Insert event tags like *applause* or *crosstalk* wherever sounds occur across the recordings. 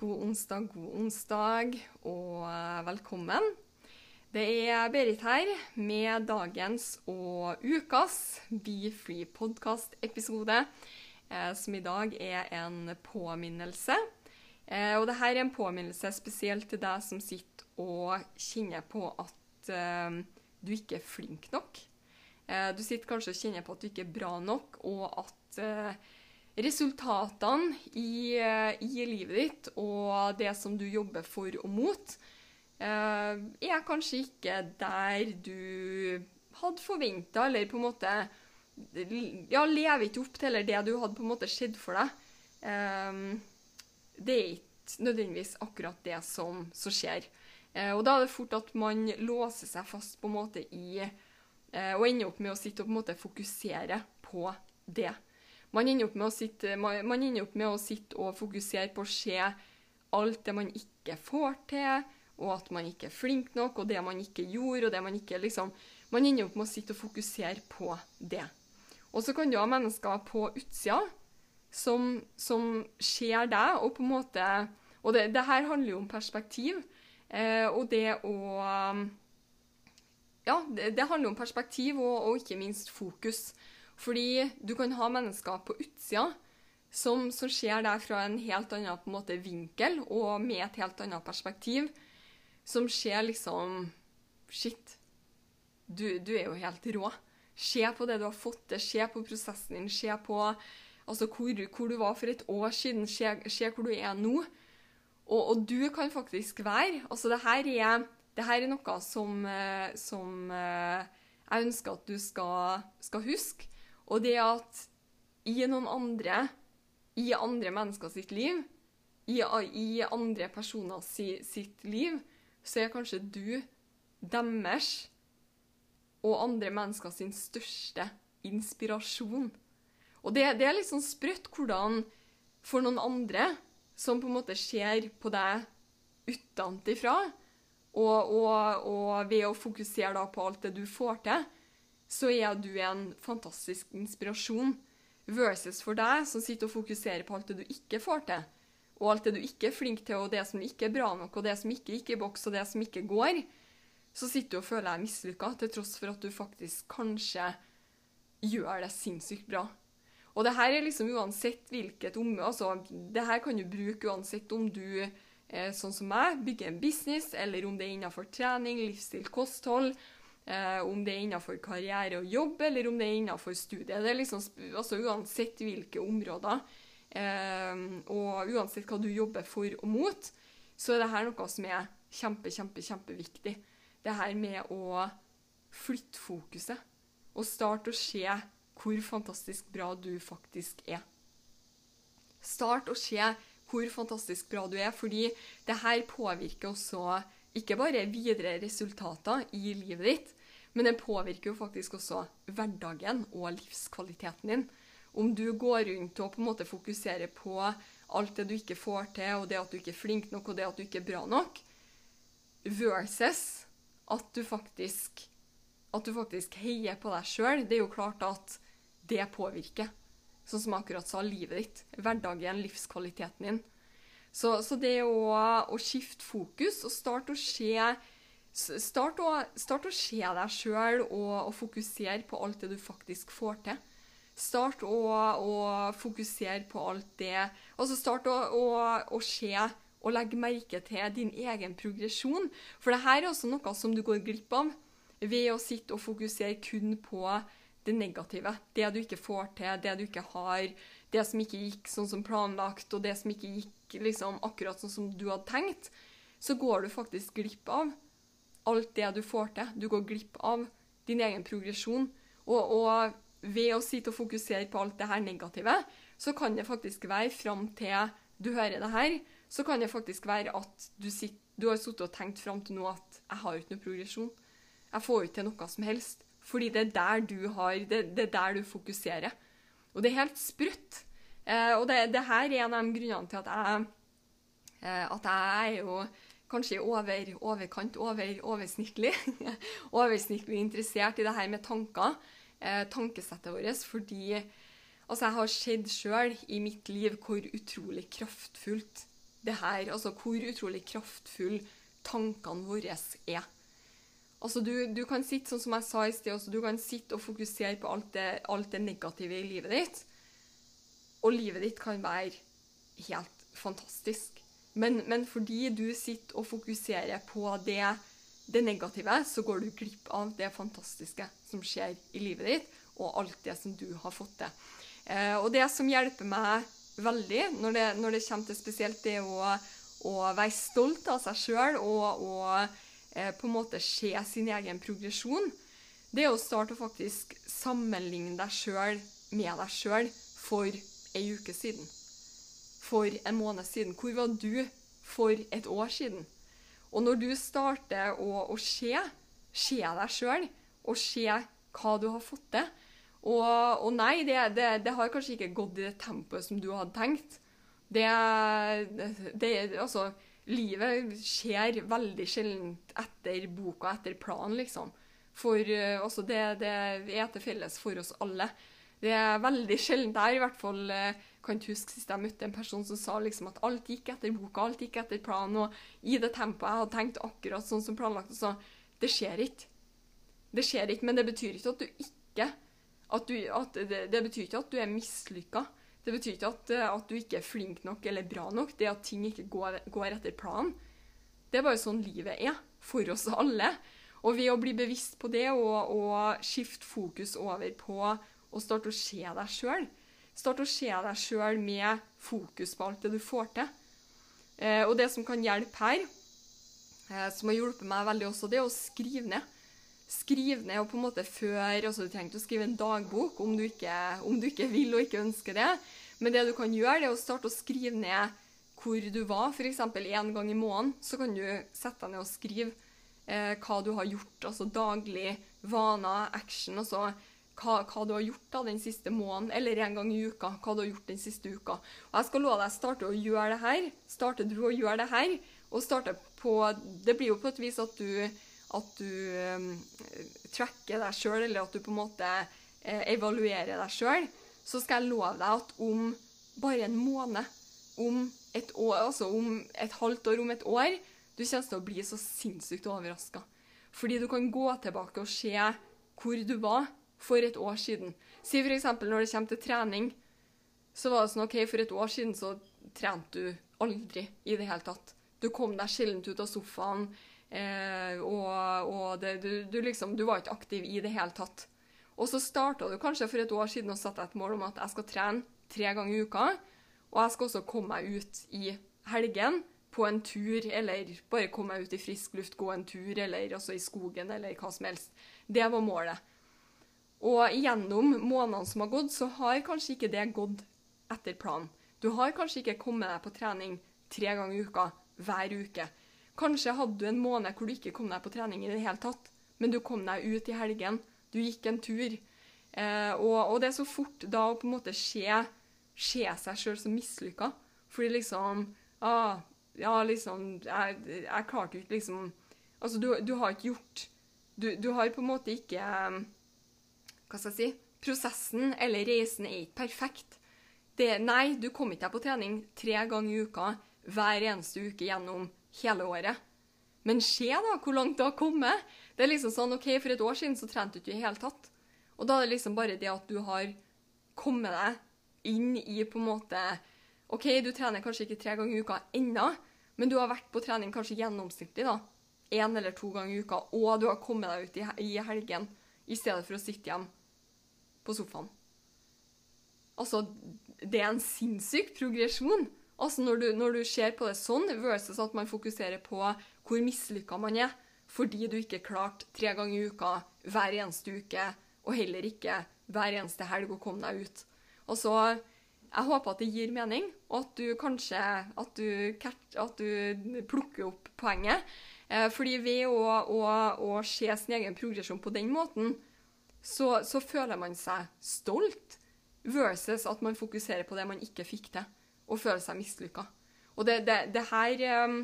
god onsdag, god onsdag, og eh, velkommen. Det er Berit her med dagens og ukas Be Free podcast-episode, eh, som i dag er en påminnelse. Eh, og dette er en påminnelse spesielt til deg som sitter og kjenner på at du ikke er flink nok. Du sitter kanskje og kjenner på at du ikke er bra nok, og at resultatene i, eh, i livet ditt og det som du jobber for og mot, eh, er kanskje ikke der du hadde forventa, eller på en måte Ja, lever ikke opp til det du hadde på en måte sett for deg. Eh, det er ikke nødvendigvis akkurat det som, som skjer. Og da er det fort at man låser seg fast på en måte i Og ender opp med å sitte og på en måte fokusere på det. Man ender, opp med å sitte, man, man med å sitte og fokusere på å se alt det man ikke får til, og at man ikke er flink nok, og det man ikke gjorde, og det man ikke liksom Man ender opp med å sitte og fokusere på det. Og så kan du ha mennesker på utsida som, som ser deg, og på en måte Og det, det her handler jo om perspektiv, eh, og det å Ja, det, det handler om perspektiv og, og ikke minst fokus. Fordi du kan ha mennesker på utsida som, som ser deg fra en helt annen på en måte, vinkel og med et helt annet perspektiv. Som ser liksom Shit, du, du er jo helt rå. Se på det du har fått til, se på prosessen din, se på altså, hvor, hvor du var for et år siden, se, hvor du er nå. Og, og du kan faktisk være altså det her er, det her er noe som, eh, som eh, jeg ønsker at du skal, skal huske. Og det at i noen andre, i andre mennesker sitt liv, i, i andre personer si, sitt liv, så er kanskje du deres og andre mennesker sin største inspirasjon. Og det, det er litt sånn sprøtt hvordan for noen andre som på en måte ser på deg utenfra, og, og, og ved å fokusere på alt det du får til, så er du en fantastisk inspirasjon. Versus for deg som sitter og fokuserer på alt det du ikke får til, og alt det du ikke er flink til, og det som ikke er bra nok, og det som ikke gikk i boks, og det som ikke går, så sitter du og føler deg mislykka, til tross for at du faktisk kanskje gjør det sinnssykt bra. Og det her er liksom uansett hvilket område altså, Det her kan du bruke uansett om du, eh, sånn som meg, bygger en business, eller om det er innenfor trening, livsstil, kosthold, eh, om det er innenfor karriere og jobb, eller om det er innenfor studie. Det er liksom, altså Uansett hvilke områder, eh, og uansett hva du jobber for og mot, så er det her noe som er kjempe, kjempe, kjempeviktig. Det her med å flytte fokuset, og starte å se hvor fantastisk bra du faktisk er. Start å se hvor fantastisk bra du er, fordi det her påvirker også ikke bare videre resultater i livet ditt, men det påvirker jo faktisk også hverdagen og livskvaliteten din. Om du går rundt og på en måte fokuserer på alt det du ikke får til, og det at du ikke er flink nok, og det at du ikke er bra nok, versus at du faktisk, at du faktisk heier på deg sjøl, det er jo klart at det påvirker. Sånn som jeg akkurat sa, livet ditt, hverdagen, livskvaliteten din. Så, så det å, å skifte fokus og starte å se Start å, start å se deg sjøl og, og fokusere på alt det du faktisk får til. Start å, å fokusere på alt det Altså start å, å, å se og legge merke til din egen progresjon. For det her er også noe som du går glipp av ved å sitte og fokusere kun på det negative. Det du ikke får til, det du ikke har, det som ikke gikk sånn som planlagt, og det som ikke gikk liksom akkurat sånn som du hadde tenkt. Så går du faktisk glipp av alt det du får til. Du går glipp av din egen progresjon. Og, og ved å sitte og fokusere på alt det her negative, så kan det faktisk være fram til du hører det her, så kan det faktisk være at du, sitter, du har sittet og tenkt fram til nå at jeg har ikke noe progresjon. Jeg får ikke til noe som helst. Fordi det er der du har, det, det er der du fokuserer. Og det er helt sprøtt. Eh, og det, det, her er en av grunnene til at jeg, eh, at jeg er jo kanskje over, overkant over, oversnittlig, *laughs* oversnittlig interessert i det her med tanker, eh, tankesettet vårt, fordi altså, jeg har sett sjøl i mitt liv hvor utrolig kraftfullt det her Altså hvor utrolig kraftfull tankene våre er. Altså, du, du, kan sitte sånn som jeg sa i sted, også, du kan sitte og fokusere på alt det, alt det negative i livet ditt. Og livet ditt kan være helt fantastisk. Men, men, fordi du sitter og fokuserer på det, det, negative, så går du glipp av det fantastiske som skjer i livet ditt, og alt det som du har fått til. Eh, og det som hjelper meg veldig når det, når det kommer til spesielt det å, å være stolt av seg sjøl og, og eh, på en måte se sin egen progresjon, det er å starte å faktisk sammenligne deg sjøl med deg sjøl for ei uke siden for en måned siden? Hvor var du for et år siden? Og når du starter å, å se, se deg sjøl, og se hva du har fått til Og, og nei, det, det, det, har kanskje ikke gått i det tempoet som du hadde tenkt. Det, det Altså, livet skjer veldig sjelden etter boka, etter planen, liksom. For altså, det, det er til felles for oss alle. Det er veldig sjelden der, i hvert fall eh, kan ikke huske sist jeg møtte en person som sa liksom at alt gikk etter boka, alt gikk etter planen, og i det tempoet jeg hadde tenkt akkurat sånn som planlagt. Og sa det skjer ikke. Det skjer ikke, men det betyr ikke at du ikke at du, at det, det, betyr ikke at du er mislykka. Det betyr ikke at, at, du ikke er flink nok eller bra nok. Det at ting ikke går, går etter planen. Det er bare sånn livet er for oss alle. Og ved å bli bevisst på det og, og skifte fokus over på å starte å se deg sjøl, Start å se deg sjøl med fokus på alt det du får til. Eh, og det som kan hjelpe her, eh, som har hjulpet meg veldig også, det er å skrive ned. Skriv ned og på en måte før altså Du trenger ikke å skrive en dagbok om du, ikke, om du ikke vil og ikke ønsker det. Men det du kan gjøre, det er å starte å skrive ned hvor du var. F.eks. én gang i måneden så kan du sette deg ned og skrive eh, hva du har gjort. Altså daglig vaner, action. altså hva, hva, du har gjort da den siste måneden, eller en gang i uka. hva du har gjort den siste uka. Og Jeg skal love deg starte å gjøre det her. Starter du å gjøre det her, og starte på Det blir jo på et vis at du, at du um, tracker deg sjøl, eller at du på en måte eh, evaluerer deg sjøl. Så skal jeg love deg at om bare en måned, om et år, altså om et halvt år, om et år, du kommer til å bli så sinnssykt overraska. Fordi du kan gå tilbake og se hvor du var for et år siden. Si f.eks. når det kommer til trening, så var det sånn OK, for et år siden så trente du aldri i det hele tatt. Du kom deg sjelden ut av sofaen, eh, og, og det, du, du, liksom, du var ikke aktiv i det hele tatt. Og så starta du kanskje for et år siden og satte et mål om at jeg skal trene tre ganger i uka. Og jeg skal også komme meg ut i helgen på en tur, eller bare komme meg ut i frisk luft, gå en tur, eller altså i skogen, eller hva som helst. Det var målet. Og gjennom månedene som har gått, så har kanskje ikke det gått etter planen. Du har kanskje ikke kommet deg på trening tre ganger i uka hver uke. Kanskje hadde du en måned hvor du ikke kom deg på trening i det hele tatt, men du kom deg ut i helgen. Du gikk en tur. Eh, og, og, det er så fort da å på en måte se, se seg sjøl som mislykka. Fordi liksom ah, Ja, liksom Jeg, jeg klarte ikke liksom Altså, du, du har ikke gjort du, du har på en måte ikke hva skal jeg si, prosessen eller reisen er ikke perfekt. Det, nei, du kom ikke deg på trening tre ganger i uka hver eneste uke gjennom hele året. Men se da hvor langt du har kommet. Det er liksom sånn, ok, For et år siden så trente du ikke i hele tatt. Og da er det liksom bare det at du har kommet deg inn i på en måte OK, du trener kanskje ikke tre ganger i uka ennå, men du har vært på trening kanskje gjennomsnittlig da, én eller to ganger i uka, og du har kommet deg ut i helgen i stedet for å sitte hjemme på sofaen. Altså, det er en sinnssyk progresjon. Altså, når du, når du ser på det sånn, versus at man fokuserer på hvor mislykka man er. fordi du ikke klarte tre ganger i uka hver eneste uke, og heller ikke hver eneste helg å komme deg ut. Altså, Jeg håper at det gir mening, og at du kanskje at du, at du plukker opp poenget. Eh, fordi ved å, å, å se sin egen progresjon på den måten, så, så føler man seg stolt, versus at man fokuserer på det man ikke fikk til, og føler seg mislykka. Og det, det, det her eh,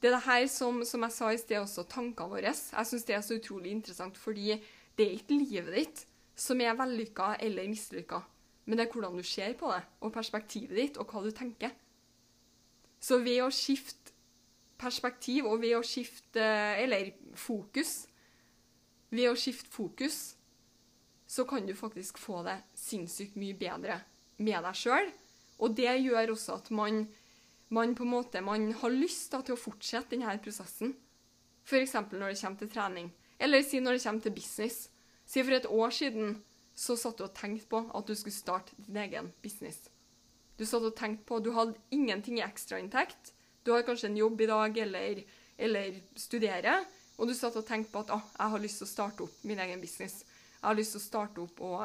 det er det her som, som jeg sa i sted, også tankene våre. Jeg syns det er så utrolig interessant, fordi det er ikke livet ditt som er vellykka eller mislykka, men det er hvordan du ser på det, og perspektivet ditt, og hva du tenker. Så ved å skifte perspektiv, og ved å skifte Eller fokus Ved å skifte fokus, så kan du faktisk få det sinnssykt mye bedre med deg sjøl. Og det gjør også at man man på en måte, har lyst da, til å fortsette denne prosessen. F.eks. når det kommer til trening. Eller si når det kommer til business. Si for et år siden så satt du og tenkte på at du skulle starte din egen business. Du satt og tenkte på, du hadde ingenting i ekstrainntekt. Du har kanskje en jobb i dag eller, eller studerer. Og du satt og tenkte på at ah, jeg har lyst til å starte opp min egen business. Jeg har lyst til å starte opp og,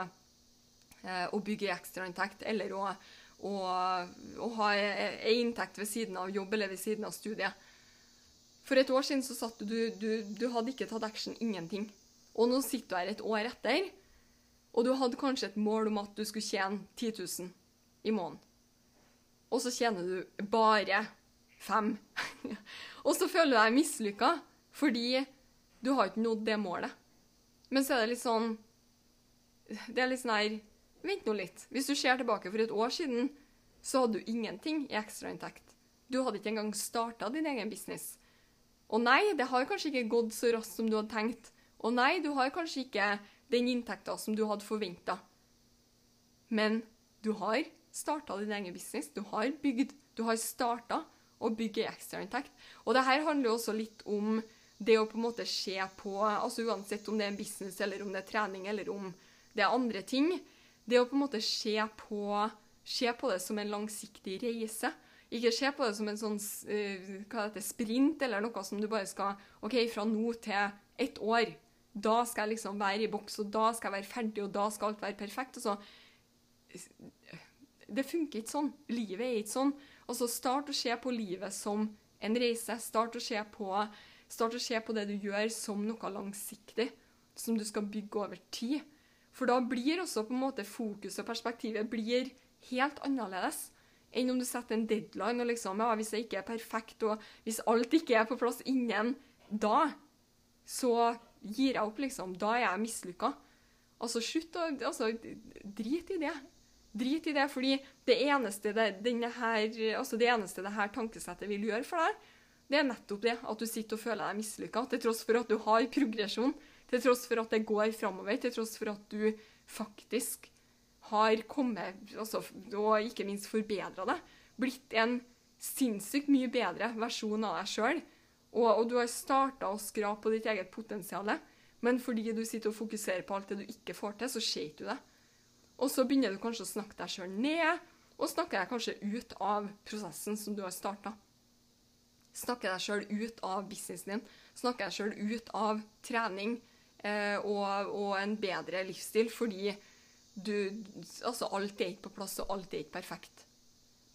eh, og bygge ekstrainntekt. Eller å, å, å ha ei inntekt ved siden av jobb eller ved siden av studiet. For et år siden så satt du, du, du, hadde ikke tatt action, ingenting. Og nå sitter du her et år etter, og du hadde kanskje et mål om at du skulle tjene 10 000 i måneden. Og så tjener du bare fem. *laughs* og så føler du deg mislykka fordi du har ikke nådd det målet. Men så er det litt sånn Det er litt sånn her Vent nå litt. Hvis du ser tilbake for et år siden, så hadde du ingenting i ekstrainntekt. Du hadde ikke engang starta din egen business. Og nei, det har kanskje ikke gått så raskt som du hadde tenkt. Og nei, du har kanskje ikke den inntekta som du hadde forventa. Men du har starta din egen business. Du har bygd. Du har starta å bygge ekstrainntekt. Og det her handler også litt om det å på en måte se på altså Uansett om det er en business, eller om det er trening, eller om det er andre ting. Det å på en måte se på, se på det som en langsiktig reise. Ikke se på det som en sånn hva heter, sprint eller noe som du bare skal OK, fra nå til ett år. Da skal jeg liksom være i boks, og da skal jeg være ferdig, og da skal alt være perfekt. Og så Det funker ikke sånn. Livet er ikke sånn. Altså, start å se på livet som en reise. Start å se på, start å se på det du gjør, som noe langsiktig. Som du skal bygge over tid. For da blir også på en måte fokuset og perspektivet blir helt annerledes enn om du setter en deadline og liksom Ja, hvis det ikke er perfekt, og hvis alt ikke er på plass innen da, så gir jeg opp, liksom. Da er jeg mislykka. Altså, slutt å Altså, drit i det. Drit i det, fordi det eneste det, her, altså det eneste det her tankesettet vil gjøre for deg, det er nettopp det at du sitter og føler deg mislykka, til tross for at du har progresjon. Til tross for at det går framover, til tross for at du faktisk har kommet altså, Og ikke minst forbedra deg. Blitt en sinnssykt mye bedre versjon av deg sjøl. Og, og, du har starta å skrape på ditt eget potensial. Men fordi du sitter og fokuserer på alt det du ikke får til, så ser du det. Og så begynner du kanskje å snakke deg sjøl ned, og snakker deg kanskje ut av prosessen som du har starta. Snakker deg sjøl ut av businessen din. Snakker deg sjøl ut av trening og, og, en bedre livsstil, fordi du Altså, alt er ikke på plass, og alt er ikke perfekt.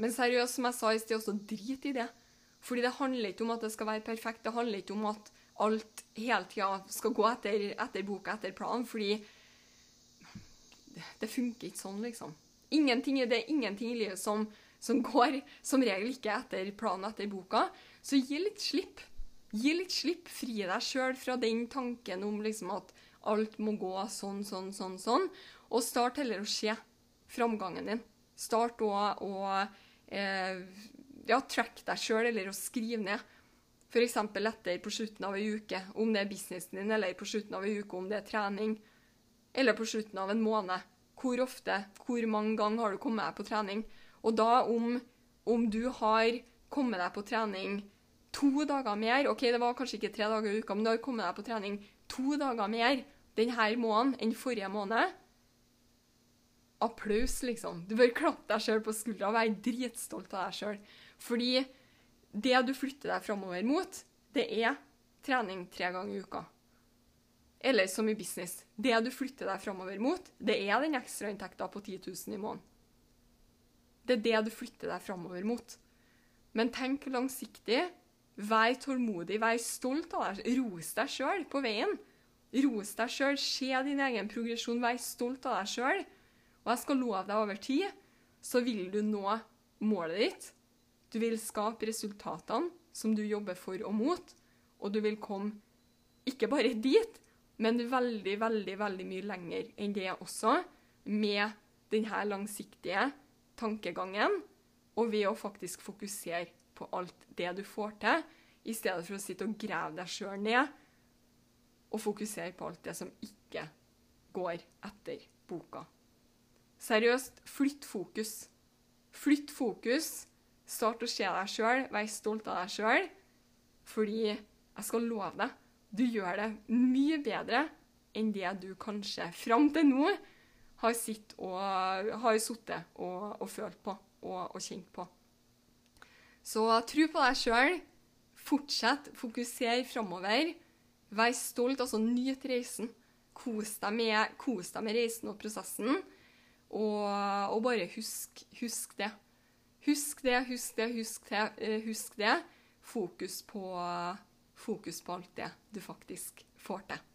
Men seriøst, som jeg sa i sted, også drit i det. Fordi det handler ikke om at det skal være perfekt. Det handler ikke om at alt hele tida skal gå etter, etter boka, etter planen. Fordi det, det funker ikke sånn, liksom. Ingenting, det er ingenting i livet som, som går som regel ikke etter planen, etter boka. Så gi litt slipp. Gi litt slipp. Fri deg sjøl fra den tanken om liksom at alt må gå sånn, sånn, sånn, sånn. Og start heller å se framgangen din. Start å, å eh, ja, track deg sjøl, eller å skrive ned. F.eks. etter på slutten av ei uke, om det er businessen din, eller på slutten av ei uke om det er trening. Eller på slutten av en måned. Hvor ofte, hvor mange ganger har du kommet deg på trening? Og da, om, om du har kommet deg på trening to dager mer OK, det var kanskje ikke tre dager i uka, men du har kommet deg på trening to dager mer denne måneden enn forrige måned. Applaus, liksom. Du bør klappe deg sjøl på skuldra og være dritstolt av deg sjøl. Fordi det du flytter deg framover mot, det er trening tre ganger i uka. Eller som i business. Det du flytter deg framover mot, det er den ekstrainntekta på 10 000 i måneden. Det er det du flytter deg framover mot. Men tenk langsiktig. Vær tålmodig, vær stolt av deg. Ros deg sjøl på veien. Ros deg sjøl, se din egen progresjon, vær stolt av deg sjøl. Og jeg skal love deg over tid, så vil du nå målet ditt. Du vil skape resultatene som du jobber for og mot, og du vil komme ikke bare dit, men veldig, veldig, veldig mye lenger enn det også, med denne langsiktige tankegangen, og ved å faktisk fokusere på alt det du får til, i stedet for å sitte og grave deg sjøl ned, og fokusere på alt det som ikke går etter boka. Seriøst, flytt fokus. Flytt fokus. Start å se deg sjøl, vær stolt av deg sjøl, fordi jeg skal love deg du gjør det mye bedre enn det du kanskje fram til nå har sittet og, og, og følt på og, og, kjent på. Så tro på deg sjøl. Fortsett, fokuser framover. Vær stolt, altså nyt reisen. Kos deg med, kos deg med reisen og prosessen. Og, og bare husk, husk det. Husk det, husk det, husk det. Eh, husk det. Fokus på fokus på alt det du faktisk får til.